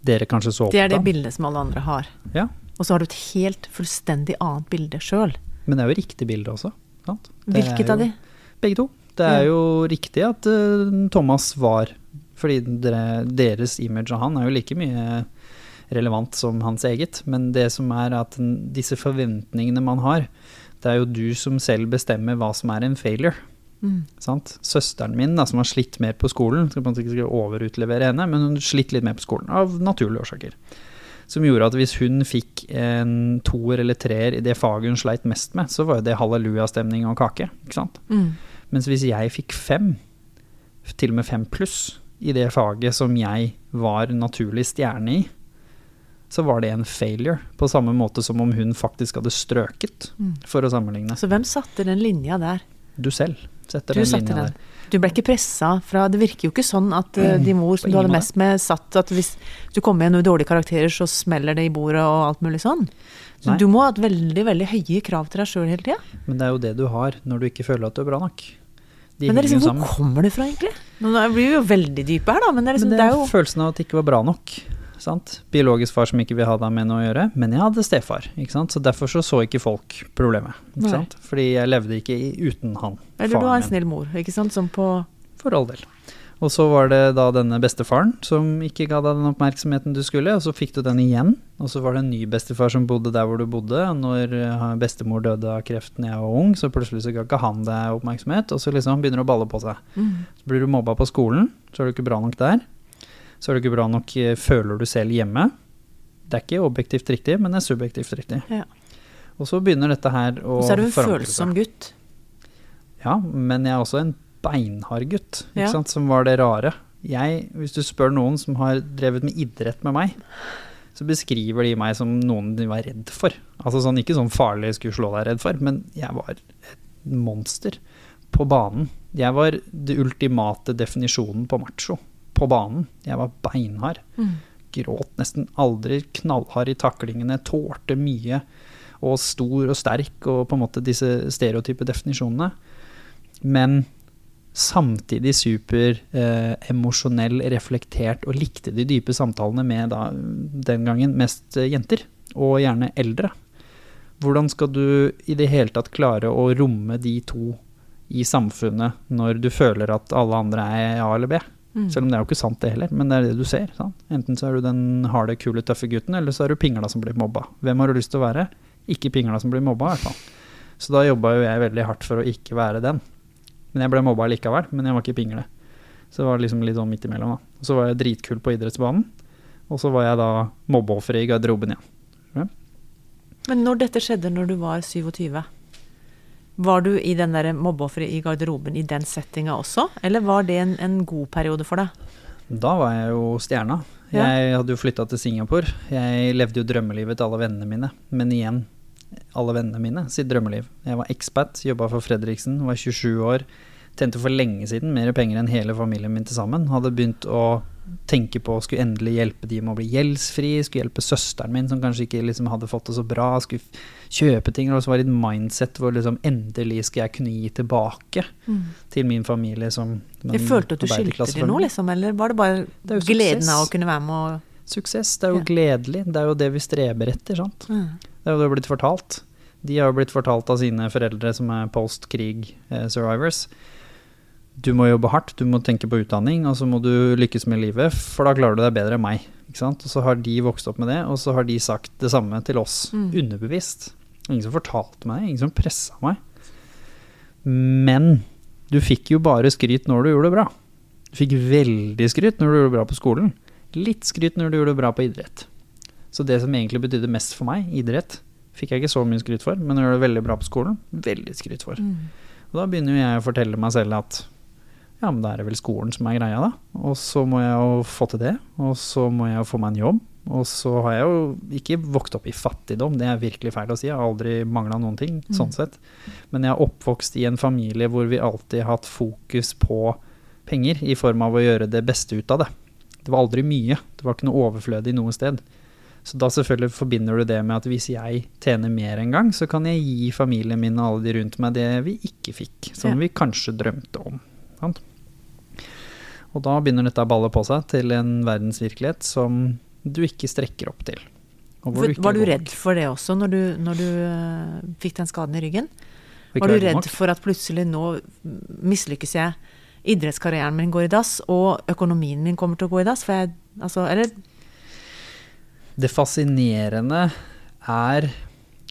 Dere kanskje så Det er det bildet som alle andre har. Ja. Og så har du et helt fullstendig annet bilde sjøl. Men det er jo riktig bilde også. Sant? Hvilket av de? Begge to. Det er jo jo riktig at uh, Thomas var Fordi dere, deres image av han er jo like mye relevant som hans eget. Men det som er at disse forventningene man har, det er jo du som selv bestemmer hva som er en failure. Mm. Sant? Søsteren min, da, som har slitt mer på skolen, skal på en måte ikke overutlevere henne, men hun slitt litt mer på skolen, av naturlige årsaker. Som gjorde at hvis hun fikk en toer eller treer i det faget hun sleit mest med, så var jo det hallelujastemning og kake. ikke sant? Mm. Mens hvis jeg fikk fem, til og med fem pluss, i det faget som jeg var naturlig stjerne i, så var det en failure. På samme måte som om hun faktisk hadde strøket, Mm. for å sammenligne. Så hvem satte den linja der? Du selv setter Du den linja der. Du ble ikke pressa fra Det virker jo ikke sånn at eh, de mor som du hadde mest med, satt at hvis du kommer med noen dårlige karakterer, så smeller det i bordet og alt mulig sånn. Så Nei. du må ha et veldig, veldig høye krav til deg sjøl hele tida. Men det er jo det du har når du ikke føler at du er bra nok. De Men det er liksom, hvor kommer det fra, egentlig? Nå blir vi jo veldig dype her, da, men det er, liksom, Men det er jo følelsen av at det ikke var bra nok. Sant? Biologisk far som ikke vil ha deg med noe å gjøre, men jeg hadde stefar. Ikke sant? Så derfor så, så ikke folk problemet. Ikke sant? Fordi jeg levde ikke i, uten han. Eller du har en snill mor, ikke sant, som på For all del. Og så var det da denne bestefaren som ikke ga deg den oppmerksomheten du skulle, og så fikk du den igjen. Og så var det en ny bestefar som bodde der hvor du bodde. Og når eh, bestemor døde av kreft da jeg var ung, så plutselig så ga ikke han deg oppmerksomhet, og så liksom begynner det å balle på seg. mm. Så blir du mobba på skolen, så er du ikke bra nok der. Så er du ikke bra nok, eh, føler du selv hjemme. Det er ikke objektivt riktig, men det er subjektivt riktig. Ja. Og så begynner dette her å Og så er du en følsom gutt. Ja, men jeg er også en beinhard gutt, ikke Ja. sant, som var det rare. Jeg, hvis du spør noen som har drevet med idrett med meg, så beskriver de meg som noen de var redd for. Altså sånn, ikke sånn farlig skulle slå deg redd for, men jeg var et monster på banen. Jeg var det ultimate definisjonen på macho på banen. Jeg var beinhard. Mm. Gråt nesten aldri, knallhard i taklingene, tålte mye. Og stor og sterk, og på en måte disse stereotype definisjonene. Men samtidig super eh, reflektert, og likte de dype samtalene med da, den gangen mest eh, jenter, og gjerne eldre. Hvordan skal du i det hele tatt klare å romme de to i samfunnet når du føler at alle andre er A eller B? Mm. Selv om det er jo ikke sant det heller, men det er det du ser. Sant? Enten så er du den harde, kule, tøffe gutten, eller så er du pingla som blir mobba. Hvem har du lyst til å være? Ikke pingla som blir mobba, i hvert fall. Så da jobba jo jeg veldig hardt for å ikke være den. Men jeg ble mobba likevel, men jeg var ikke pingle. Så det var liksom litt sånn midt imellom, da. Og så var jeg dritkul på idrettsbanen, og så var jeg da mobbeoffer i garderoben igjen. Men når dette skjedde når du var 27, var du i den der mobbeofferet i garderoben i den settinga også, eller var det en, en god periode for deg? Da var jeg jo stjerna. Ja. Jeg hadde jo flytta til Singapore. Jeg levde jo drømmelivet til alle vennene mine. Men igjen, alle vennene mine sitt drømmeliv. Jeg var ekspat, jobba for Fredriksen, var 27 år. Tjente for lenge siden mer penger enn hele familien min til sammen. Hadde begynt å tenke på skulle endelig hjelpe de med å bli gjeldsfri. Skulle hjelpe søsteren min som kanskje ikke liksom hadde fått det så bra. Skulle kjøpe ting. Og så var det et mindset hvor liksom endelig skal jeg kunne gi tilbake til min familie som Jeg følte at du skilte dem nå, liksom, eller var det bare Det gleden av å kunne være med og Suksess, det er jo Ja. gledelig. Det er jo det vi streber etter, sant. Mm. Det er jo det blitt fortalt. De har jo blitt fortalt av sine foreldre som er post-krig-survivors. Du må jobbe hardt, du må tenke på utdanning, og så må du lykkes med livet, for da klarer du deg bedre enn meg. Og så har de vokst opp med det, og så har de sagt det samme til oss, Mm. underbevisst. Ingen som fortalte meg det, ingen som pressa meg. Men du fikk jo bare skryt når du gjorde det bra. Du fikk veldig skryt når du gjorde det bra på skolen. Litt skryt når du gjorde det bra på idrett. Så det som egentlig betydde mest for meg, idrett, fikk jeg ikke så mye skryt for, men når jeg gjør det veldig bra på skolen, veldig skryt for. Mm. Og da begynner jo jeg å fortelle meg selv at ja, men da er det vel skolen som er greia, da. Og så må jeg jo få til det, og så må jeg jo få meg en jobb. Og så har jeg jo ikke vokst opp i fattigdom, det er virkelig feil å si. Jeg har aldri mangla noen ting, Mm. sånn sett. Men jeg er oppvokst i en familie hvor vi alltid har hatt fokus på penger, i form av å gjøre det beste ut av det. Det var aldri mye. Det var ikke noe overflødig noe sted. Så da selvfølgelig forbinder du det med at hvis jeg tjener mer en gang, så kan jeg gi familien min og alle de rundt meg det vi ikke fikk, som Ja. vi kanskje drømte om. Sant? Og da begynner dette å balle på seg til en verdensvirkelighet som du ikke strekker opp til. ikke var du redd for det også, når du, når du uh, fikk den skaden i ryggen? Var du redd for at plutselig nå mislykkes jeg, idrettskarrieren min går i dass, og økonomien min kommer til å gå i dass? For jeg, altså, eller Det fascinerende er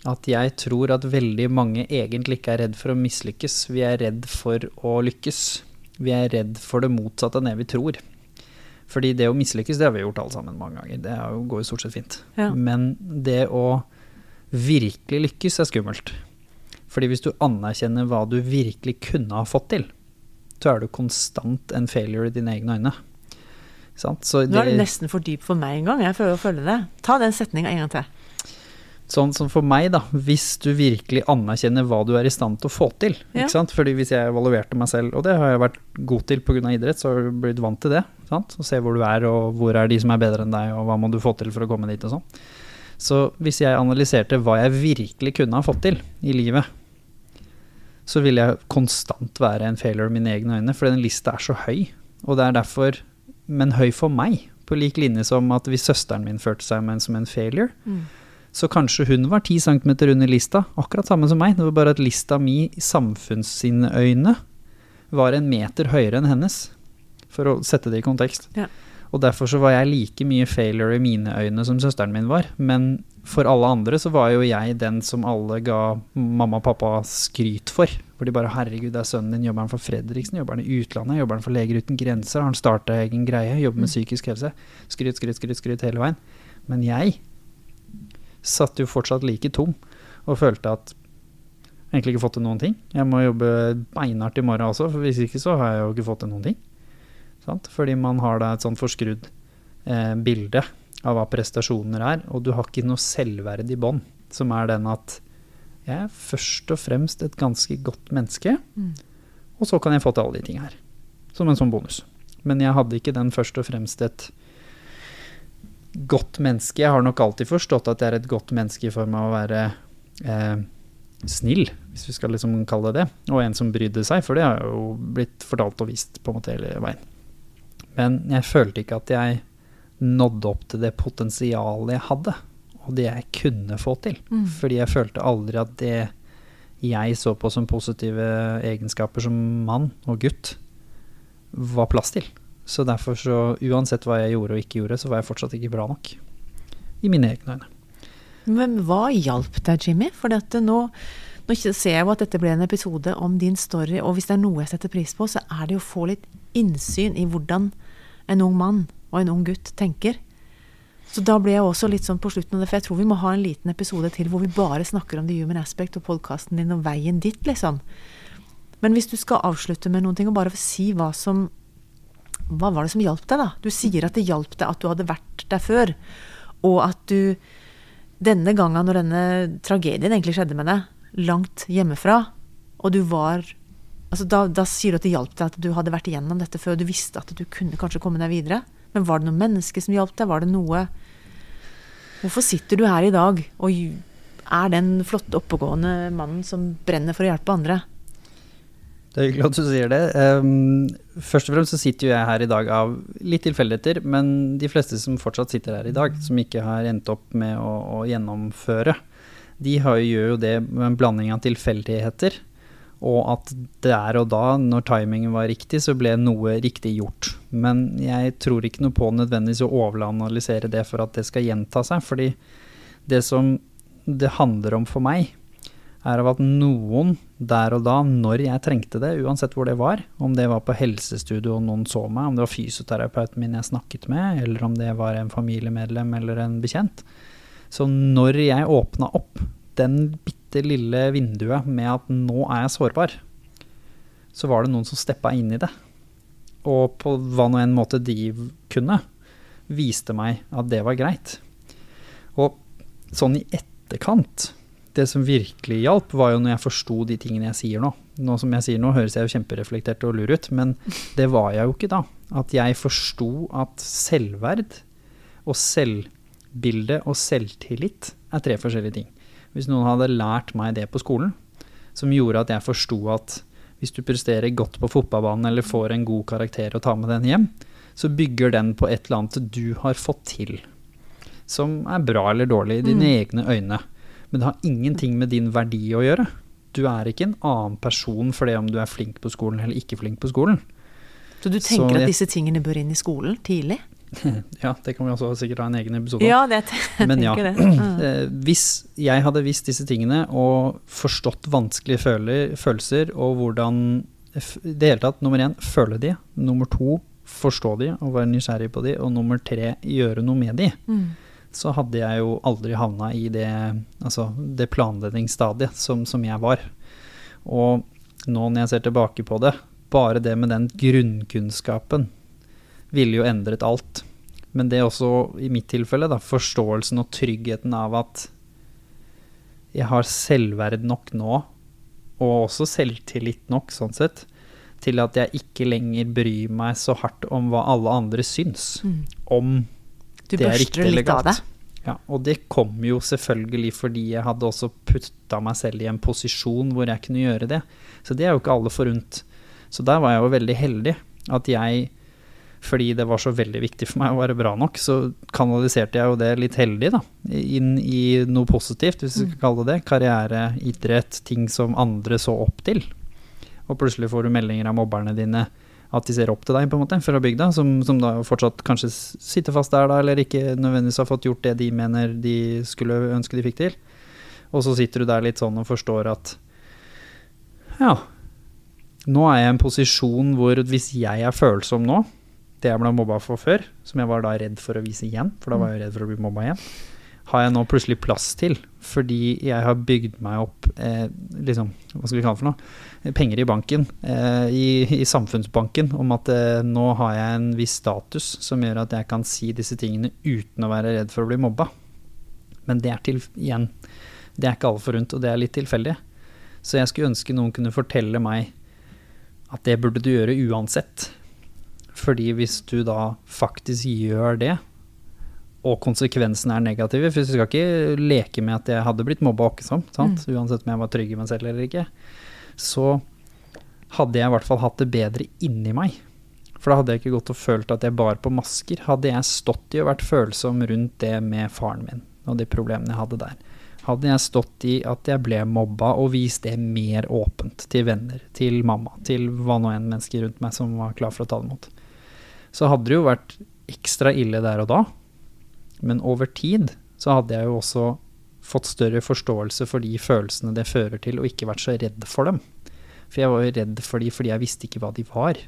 at jeg tror at veldig mange egentlig ikke er redd for å mislykkes. Vi er redd for å lykkes. Vi er redd for det motsatte enn det vi tror. Fordi det å mislykkes, det har vi gjort alle sammen mange ganger. Det går jo stort sett fint. Ja. Men det å virkelig lykkes er skummelt. Fordi hvis du anerkjenner hva du virkelig kunne ha fått til, så er du konstant en failure i dine egne øyne. Sant? Så Nå er det det- nesten for dypt for meg en gang. Jeg prøver å følge det. Ta den setninga en gang til. Sånn som for meg, da, hvis du virkelig anerkjenner hva du er i stand til å få til. Ja. Ikke sant? Fordi hvis jeg evaluerte meg selv, og det har jeg vært god til pga. idrett, så har du blitt vant til det. Sant? Å se hvor du er, og hvor er de som er bedre enn deg, og hva må du få til for å komme dit og sånn. Så hvis jeg analyserte hva jeg virkelig kunne ha fått til i livet, så vil jeg konstant være en failure i mine egne øyne, for den lista er så høy. Og det er derfor, men høy for meg, på lik linje som at hvis søsteren min følte seg med som en failure, så kanskje hun var 10 cm under lista, akkurat samme som meg. Det var bare at lista mi i samfunns sine øyne var en meter høyere enn hennes, for å sette det i kontekst. Ja. Og derfor så var jeg like mye failure i mine øyne som søsteren min var. Men for alle andre så var jo jeg den som alle ga mamma og pappa skryt for. For de bare 'herregud, det er sønnen din, jobber han for Fredriksen, jobber han i utlandet, jobber han for Leger uten grenser, har han starta egen greie, jobber med psykisk helse'. Skryt, skryt, skryt, skryt hele veien. Men jeg satt jo fortsatt like tom og følte at jeg egentlig ikke fått til noen ting. Jeg må jobbe beinhardt i morgen også, for hvis ikke så har jeg jo ikke fått til noen ting. Sant? Fordi man har da et sånn forskrudd eh, bilde av hva prestasjoner er, og du har ikke noe selvverd i bånd, som er den at jeg er først og fremst et ganske godt menneske, Mm. og så kan jeg få til alle de ting her. Som en sånn bonus. Men jeg hadde ikke den først og fremst et godt menneske. Jeg har nok alltid forstått at jeg er et godt menneske i form av å være eh, snill, hvis vi skal liksom kalle det det. Og en som brydde seg, for det har jo blitt fortalt og vist på en måte hele veien. Men jeg følte ikke at jeg nådde opp til det potensialet jeg hadde, og det jeg kunne få til. Mm. Fordi jeg følte aldri at det jeg så på som positive egenskaper som mann og gutt, var plass til. Så derfor så, uansett hva jeg gjorde og ikke gjorde, så var jeg fortsatt ikke bra nok. I mine egne øyne. Men hva hjalp deg, Jimmy? For nå, nå ser jeg jo at dette ble en episode om din story, og hvis det er noe jeg setter pris på, så er det jo å få litt innsyn i hvordan en ung mann og en ung gutt tenker. Så da ble jeg også litt sånn på slutten av det, for jeg tror vi må ha en liten episode til hvor vi bare snakker om the human aspect og podkasten din og veien dit, liksom. Men hvis du skal avslutte med noen ting, og bare si hva som Hva var det som hjalp deg, da? Du sier at det hjalp deg at du hadde vært der før, og at du denne gangen når denne tragedien egentlig skjedde med deg, langt hjemmefra, og du var altså da, da sier du at det hjalp deg at du hadde vært igjennom dette før, du visste at du kunne kanskje komme deg videre. Men var det noe menneske som hjalp deg? Var det noe Hvorfor sitter du her i dag og er den flotte, oppegående mannen som brenner for å hjelpe andre? Det er hyggelig at du sier det. Um, først og fremst så sitter jo jeg her i dag av litt tilfeldigheter, men de fleste som fortsatt sitter her i dag, som ikke har endt opp med å, å gjennomføre, de har, gjør jo det med en blanding av tilfeldigheter, og at der og da, når timingen var riktig, så ble noe riktig gjort. Men jeg tror ikke noe på nødvendigvis å overanalysere det for at det skal gjenta seg, fordi det som det handler om for meg, er av at noen der og da, når jeg trengte det, uansett hvor det var, om det var på helsestudio og noen så meg, om det var fysioterapeuten min jeg snakket med, eller om det var en familiemedlem eller en bekjent. Så når jeg åpna opp den bitte lille vinduet med at nå er jeg sårbar, så var det noen som steppa inn i det. Og på hva nå enn måte de kunne, viste meg at det var greit. Og sånn i etterkant Det som virkelig hjalp, var jo når jeg forsto de tingene jeg sier nå. Nå som jeg sier nå, høres jeg jo kjempereflektert og lur ut, men det var jeg jo ikke da. At jeg forsto at selvverd og selvbilde og selvtillit er tre forskjellige ting. Hvis noen hadde lært meg det på skolen, som gjorde at jeg forsto at hvis du presterer godt på fotballbanen eller får en god karakter og tar med den hjem, så bygger den på et eller annet du har fått til. Som er bra eller dårlig i dine Mm. egne øyne. Men det har ingenting med din verdi å gjøre. Du er ikke en annen person for det om du er flink på skolen eller ikke flink på skolen. Så du tenker Så jeg- at disse tingene bør inn i skolen tidlig? Ja, det kan vi også sikkert ha en egen episode om. Ja, det jeg Men ja, det. Mm. eh, hvis jeg hadde visst disse tingene og forstått vanskelige følelser og hvordan I det hele tatt, nummer én, føle de. Nummer to, forstå de og være nysgjerrig på de. Og nummer tre, gjøre noe med de. Mm. Så hadde jeg jo aldri havna i det, altså, det planleggingsstadiet som, som jeg var. Og nå når jeg ser tilbake på det, bare det med den grunnkunnskapen ville jo endret alt. Men det er også, i mitt tilfelle, da, forståelsen og tryggheten av at jeg har selvverd nok nå, og også selvtillit nok, sånn sett, til at jeg ikke lenger bryr meg så hardt om hva alle andre syns. Mm. Om Du det er børster litt av det? Ja, og det kom jo selvfølgelig fordi jeg hadde også putta meg selv i en posisjon hvor jeg kunne gjøre det. Så det er jo ikke alle forunt. Så der var jeg jo veldig heldig at jeg, fordi det var så veldig viktig for meg å være bra nok, så kanaliserte jeg jo det litt heldig, da. Inn i noe positivt, hvis vi skal kalle det det. Karriere, idrett, ting som andre så opp til. Og plutselig får du meldinger av mobberne dine at de ser opp til deg, på en måte, fra bygda, som, som da fortsatt kanskje sitter fast der, da, eller ikke nødvendigvis har fått gjort det de mener de skulle ønske de fikk til. Og så sitter du der litt sånn og forstår at ja, nå er jeg i en posisjon hvor hvis jeg er følsom nå, det jeg ble mobba for før, som jeg var da redd for å vise igjen, for da var jeg redd for å bli mobba igjen, har jeg nå plutselig plass til, fordi jeg har bygd meg opp eh, liksom, hva skal vi kalle for noe, penger i banken, eh, i, i samfunnsbanken, om at eh, nå har jeg en viss status som gjør at jeg kan si disse tingene uten å være redd for å bli mobba. Men det er til, igjen, det er ikke alle forunt, og det er litt tilfeldig. Så jeg skulle ønske noen kunne fortelle meg at det burde du gjøre uansett. Fordi hvis du da faktisk gjør det, og konsekvensene er negative For du skal ikke leke med at jeg hadde blitt mobba åkkesom, mm. uansett om jeg var trygg i meg selv eller ikke. Så hadde jeg i hvert fall hatt det bedre inni meg. For da hadde jeg ikke gått og følt at jeg bar på masker. Hadde jeg stått i og vært følsom rundt det med faren min og de problemene jeg hadde der. Hadde jeg stått i at jeg ble mobba og vist det mer åpent til venner, til mamma, til hva nå enn mennesker rundt meg som var klar for å ta det imot, så hadde det jo vært ekstra ille der og da. Men over tid så hadde jeg jo også fått større forståelse for de følelsene det fører til, og ikke vært så redd for dem. For jeg var jo redd for de fordi jeg visste ikke hva de var.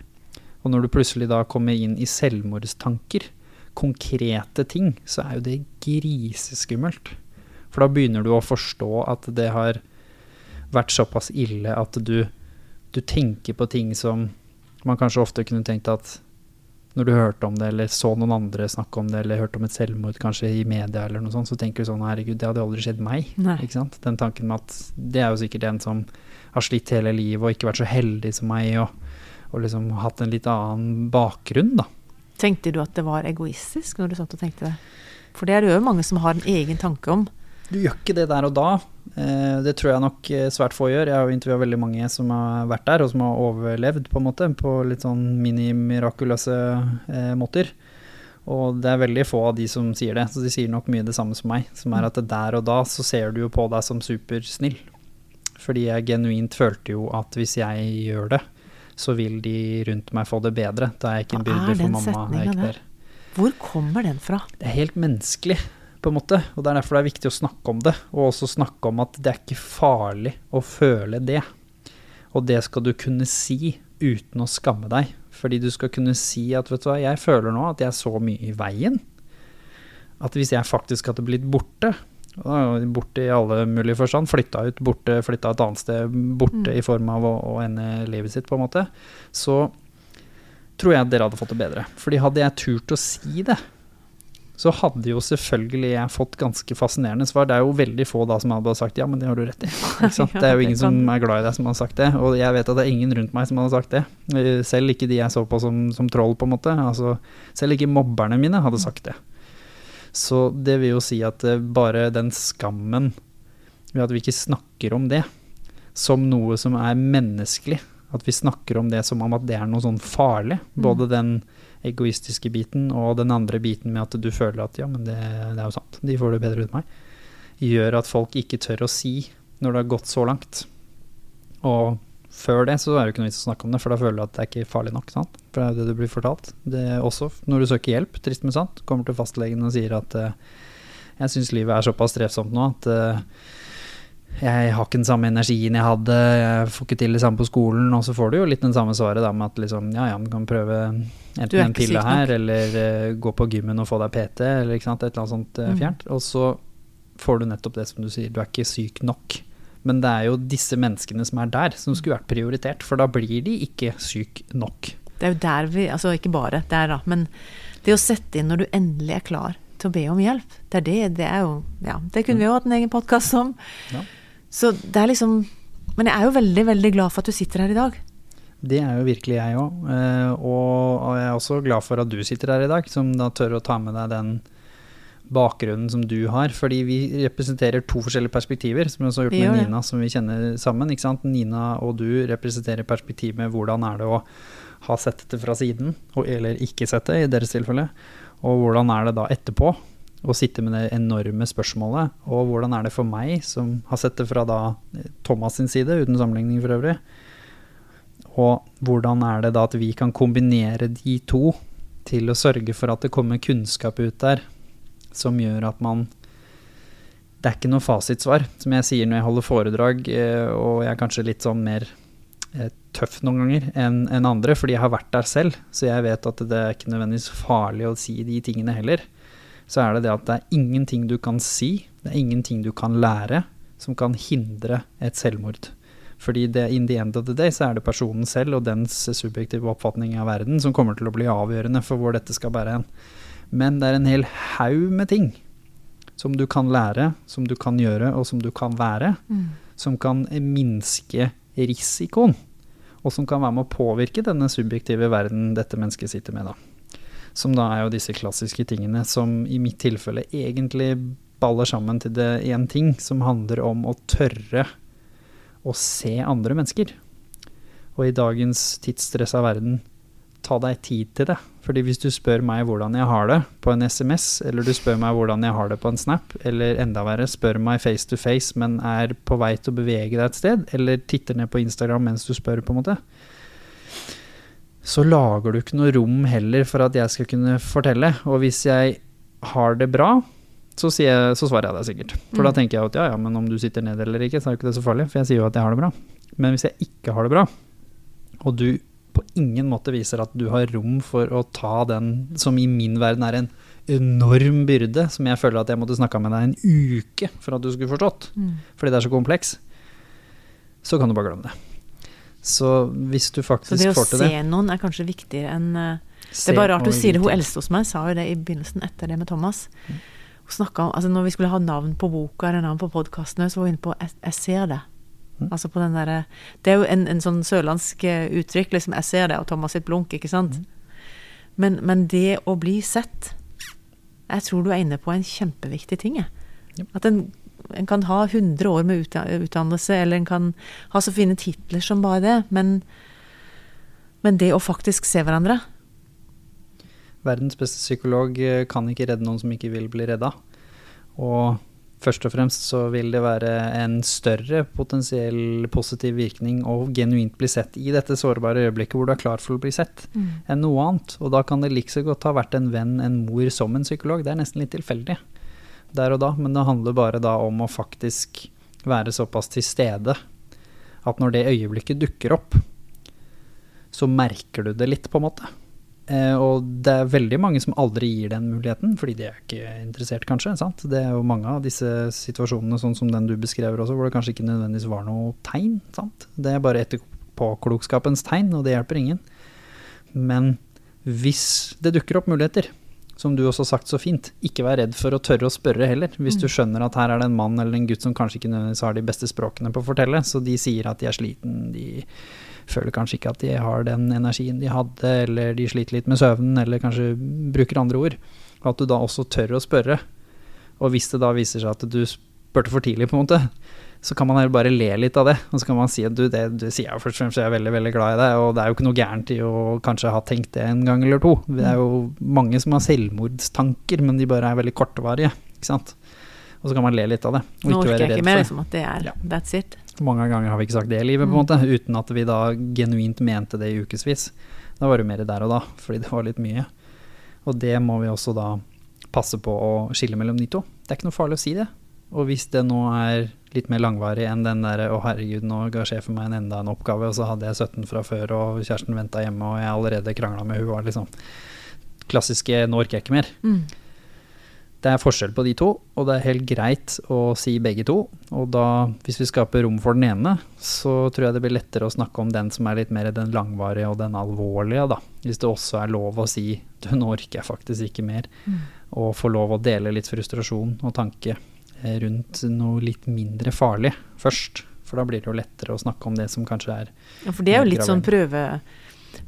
Og når du plutselig da kommer inn i selvmordstanker, konkrete ting, så er jo det griseskummelt. For da begynner du å forstå at det har vært såpass ille at du, du tenker på ting som man kanskje ofte kunne tenkt at når du hørte om det, eller så noen andre snakke om det, eller hørte om et selvmord kanskje i media, eller noe sånt, så tenker du sånn herregud, det hadde aldri skjedd meg. Ikke sant? Den tanken med at det er jo sikkert en som har slitt hele livet og ikke vært så heldig som meg, og, og liksom hatt en litt annen bakgrunn, da. Tenkte du at det var egoistisk når du satt og tenkte det? For det er det jo mange som har en egen tanke om. Du gjør ikke det der og da. Eh, det tror jeg nok eh, svært få gjør. Jeg har jo intervjua veldig mange som har vært der, og som har overlevd, på en måte, på litt sånn mini-mirakuløse eh, måter. Og det er veldig få av de som sier det, så de sier nok mye det samme som meg. Som er at der og da så ser du jo på deg som supersnill. Fordi jeg genuint følte jo at hvis jeg gjør det, så vil de rundt meg få det bedre. Da er jeg ikke en byrde for mamma. Hva er setningen ikke der? der. Hvor kommer den fra? Det er helt menneskelig, på en måte. Og det er derfor det er viktig å snakke om det. Og også snakke om at det er ikke farlig å føle det. Og det skal du kunne si uten å skamme deg. Fordi du skal kunne si at vet du hva, jeg føler nå at jeg er så mye i veien. At hvis jeg faktisk hadde blitt borte, borte i alle mulige forstand, flytta ut, borte, flytta et annet sted, borte Mm. i form av å, å ende livet sitt, på en måte, så tror jeg dere hadde fått det bedre. Fordi hadde jeg turt å si det, så hadde jo selvfølgelig jeg fått ganske fascinerende svar. Det er jo veldig få da som hadde sagt ja, men det har du rett i. Det er jo ingen som er glad i deg som har sagt det, og jeg vet at det er ingen rundt meg som hadde sagt det. Eh, Selv ikke de jeg så på som, som troll, på en måte. Altså, selv ikke mobberne mine hadde sagt det. Så det vil jo si at eh, bare den skammen ved at vi ikke snakker om det som noe som er menneskelig, at vi snakker om det som om at det er noe sånn farlig, både den egoistiske biten og den andre biten med at du føler at ja, men det, det er jo sant, de får det bedre uten meg, gjør at folk ikke tør å si når det har gått så langt. Og før det så er det jo ikke noe vits å snakke om det, for da føler du at det er ikke farlig nok. Sant? For det er jo det du blir fortalt. Det er også når du søker hjelp, trist men sant, kommer til fastlegen og sier at uh, jeg syns livet er såpass strevsomt nå at eh, jeg har ikke den samme energien jeg hadde, jeg får ikke til det samme på skolen, og så får du jo litt den samme svaret da med at liksom, ja ja, du kan prøve enten en pille her, eller uh, gå på gymmen og få deg PT, eller sant, et eller annet sånt eh, Mm. Og så får du nettopp det som du sier, du er ikke syk nok. Men det er jo disse menneskene som er der, som skulle vært prioritert, for da blir de ikke syk nok. Det er jo der vi Altså ikke bare der, da, men det å sette inn når du endelig er klar til å be om hjelp, det er det. Det er jo Ja, det kunne vi jo hatt en egen podkast om. Ja. Så det er liksom Men jeg er jo veldig, veldig glad for at du sitter her i dag. Det er jo virkelig jeg òg. Og og jeg er også glad for at du sitter her i dag, som da tør å ta med deg den bakgrunnen som du har. Fordi vi representerer to forskjellige perspektiver, som vi også har gjort med. Nina, som vi kjenner sammen. ikke sant? Nina og du representerer perspektiv med hvordan er det å ha sett det fra siden, og, eller ikke sett det, i deres tilfelle. Og hvordan er det da etterpå å sitte med det enorme spørsmålet. Og hvordan er det for meg, som har sett det fra da Thomas sin side, uten sammenligning for øvrig. Og hvordan er det da at vi kan kombinere de to til å sørge for at det kommer kunnskap ut der som gjør at man Det er ikke noe fasitsvar, som jeg sier når jeg holder foredrag, eh, og jeg er kanskje litt sånn mer eh, tøff noen ganger enn andre, fordi jeg har vært der selv, så jeg vet at det er ikke nødvendigvis farlig å si de tingene heller. Så er det det at det er ingenting du kan si, det er ingenting du kan lære, som kan hindre et selvmord. Fordi det, in the end of the day så er det personen selv og dens subjektive oppfatning av verden som kommer til å bli avgjørende for hvor dette skal bære hen. Men det er en hel haug med ting som du kan lære, som du kan gjøre og som du kan være, som kan minske risikoen, og som kan være med å påvirke denne subjektive verden dette mennesket sitter med, da. Som da er jo disse klassiske tingene som i mitt tilfelle egentlig baller sammen til det én ting, som handler om å tørre å se andre mennesker. Og i dagens tidsstressa verden, ta deg tid til det. Fordi hvis du spør meg hvordan jeg har det på en SMS, eller du spør meg hvordan jeg har det på en Snap, eller enda verre, spør meg face to face, men er på vei til å bevege deg et sted, eller titter ned på Instagram mens du spør, på en måte, så lager du ikke noe rom heller for at jeg skal kunne fortelle. Og hvis jeg har det bra, så, jeg, så svarer jeg deg sikkert. For da Mm. tenker jeg at ja, ja, men om du sitter ned eller ikke, så er jo ikke det så farlig, for jeg sier jo at jeg har det bra. Men hvis jeg ikke har det bra, og du på ingen måte viser at du har rom for å ta den som i min verden er en enorm byrde, som jeg føler at jeg måtte snakka med deg en uke for at du skulle forstått, fordi det er så kompleks, så kan du bare glemme det. Så hvis du faktisk får til det å det å se noen er kanskje viktigere enn eh, Det er bare rart du sier det. Hun eldste hos meg sa jo det i begynnelsen etter det med Thomas. Mm. Hun snakket om, altså Når vi skulle ha navn på boka eller navn på podkasten, så var hun inne på 'jeg, ser det'. Mm. Altså på den der, Det er jo en, en sånn sørlandsk eh, uttrykk, liksom 'jeg ser det', og Thomas sitt blunk, ikke sant? Mm. Men, men det å bli sett Jeg tror du er inne på en kjempeviktig ting, jeg. At en, en kan ha 100 år med utdannelse, eller en kan ha så fine titler som bare det, men, men det å faktisk se hverandre Verdens beste psykolog eh, kan ikke redde noen som ikke vil bli redda. Og først og fremst så vil det være en større potensiell positiv virkning å genuint bli sett i dette sårbare øyeblikket hvor du er klar for å bli sett, enn noe annet. Og da kan det like så godt ha vært en venn, en mor, som en psykolog. Det er nesten litt tilfeldig der og da, men det handler bare da om å faktisk være såpass til stede at når det øyeblikket dukker opp, så merker du det litt, på en måte. Eh, og det er veldig mange som aldri gir den muligheten, fordi de er ikke interessert, kanskje. sant? Det er jo mange av disse situasjonene, sånn som den du beskrever også, hvor det kanskje ikke nødvendigvis var noe tegn. sant? Det er bare etterpåklokskapens tegn, og det hjelper ingen. Men hvis det dukker opp muligheter, som du også har sagt så fint, ikke vær redd for å tørre å spørre heller. Hvis Mm. du skjønner at her er det en mann eller en gutt som kanskje ikke nødvendigvis har de beste språkene på å fortelle, så de sier at de er sliten, de føler kanskje ikke at de har den energien de hadde, eller de sliter litt med søvnen, eller kanskje bruker andre ord. At du da også tør å spørre. Og hvis det da viser seg at du spurte for tidlig, på en måte, så kan man bare le litt av det. Og så kan man si at du, det du sier jeg først og fremst, jeg er veldig, veldig glad i deg, og det er jo ikke noe gærent i å kanskje ha tenkt det en gang eller to. Det er jo mange som har selvmordstanker, men de bare er veldig kortvarige, ikke sant. Og så kan man le litt av det, og Nå orker jeg ikke mer, liksom, at det er Ja. that's it. Mange ganger har vi ikke sagt det i livet, på en Mm. måte, uten at vi da genuint mente det i ukevis. Da var det mer der og da, fordi det var litt mye. Og det må vi også da passe på å skille mellom de to. Det er ikke noe farlig å si det. Og hvis det nå er litt mer langvarig enn den derre 'å herregud, nå ga sjefen meg en enda en oppgave', og så hadde jeg 17 fra før, og kjæresten venta hjemme, og jeg allerede krangla med hun var liksom klassiske 'nå orker jeg ikke mer'. Mm. Det er forskjell på de to, og det er helt greit å si begge to. Og da, hvis vi skaper rom for den ene, så tror jeg det blir lettere å snakke om den som er litt mer den langvarige og den alvorlige, da. Hvis det også er lov å si du, nå orker jeg faktisk ikke mer. Mm. Og få lov å dele litt frustrasjon og tanke rundt noe litt mindre farlig først. For da blir det jo lettere å snakke om det som kanskje er Ja, for det er jo litt sånn prøve,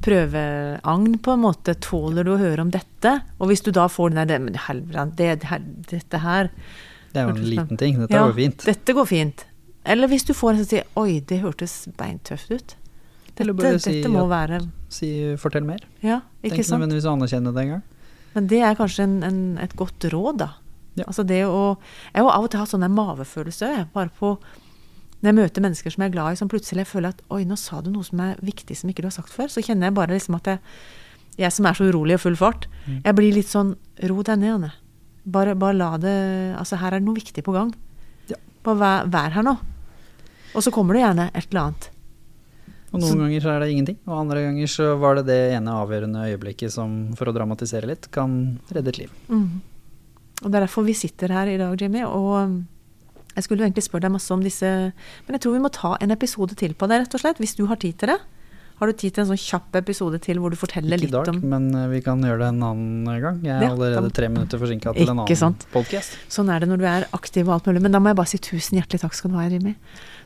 prøveagn, på en måte. Tåler du å høre om dette? Og hvis du da får den der Men helvete, det, det, dette her Det er jo en liten ting. Dette Ja, går fint. Dette går fint. Eller hvis du får en som sier Oi, det hørtes beintøft ut. Dette, bare si dette må være Si 'fortell mer'. Ja, Tenk ikke sant? nødvendigvis å anerkjenne det engang. Men det er kanskje en, en, et godt råd, da. Ja. Altså det å Jeg har av og til hatt sånn mavefølelse, bare på Når jeg møter mennesker som jeg er glad i, som plutselig jeg føler at Oi, nå sa du noe som er viktig som ikke du har sagt før. Så kjenner jeg bare liksom at jeg Jeg som er så urolig og full fart, Mm. jeg blir litt sånn Ro deg ned, Anne. Bare, bare la det Altså, her er det noe viktig på gang. Ja. Bare vær, vær her nå. Og så kommer det gjerne et eller annet. Og noen ganger så er det ingenting, og andre ganger så var det det ene avgjørende øyeblikket som, for å dramatisere litt, kan redde et liv. Mm. Og det er derfor vi sitter her i dag, Jimmy. Og um, jeg skulle egentlig spørre deg masse om disse Men jeg tror vi må ta en episode til på det, rett og slett. Hvis du har tid til det. Har du tid til en sånn kjapp episode til hvor du forteller litt om Ikke i dag, men eh, vi kan gjøre det en annen gang. Jeg er Ja, allerede da- tre minutter forsinka til en annen podcast. Sånn er det når du er aktiv og alt mulig. Men da må jeg bare si tusen hjertelig takk skal du ha, Jimmy.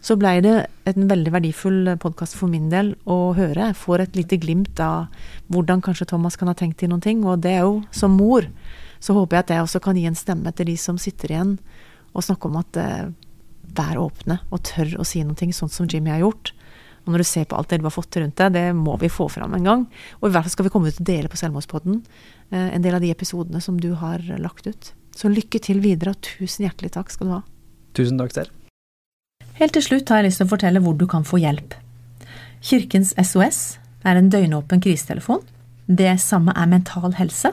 Så blei det en veldig verdifull podkast for min del å høre. Jeg får et lite glimt av hvordan kanskje Thomas kan ha tenkt i noen ting. Og det er jo som mor, så håper jeg at jeg også kan gi en stemme til de som sitter igjen og snakke om at eh, vær åpne og tør å si noe, sånn som Jimmy har gjort. Og når du ser på alt det du har fått rundt deg, det må vi få fram en gang. Og i hvert fall skal vi komme ut og dele på Selvmordspodden eh, en del av de episodene som du har lagt ut. Så lykke til videre, og tusen hjertelig takk skal du ha. Tusen takk selv. Helt til slutt har jeg lyst til å fortelle hvor du kan få hjelp. Kirkens SOS er en døgnåpen krisetelefon. Det samme er Mental Helse.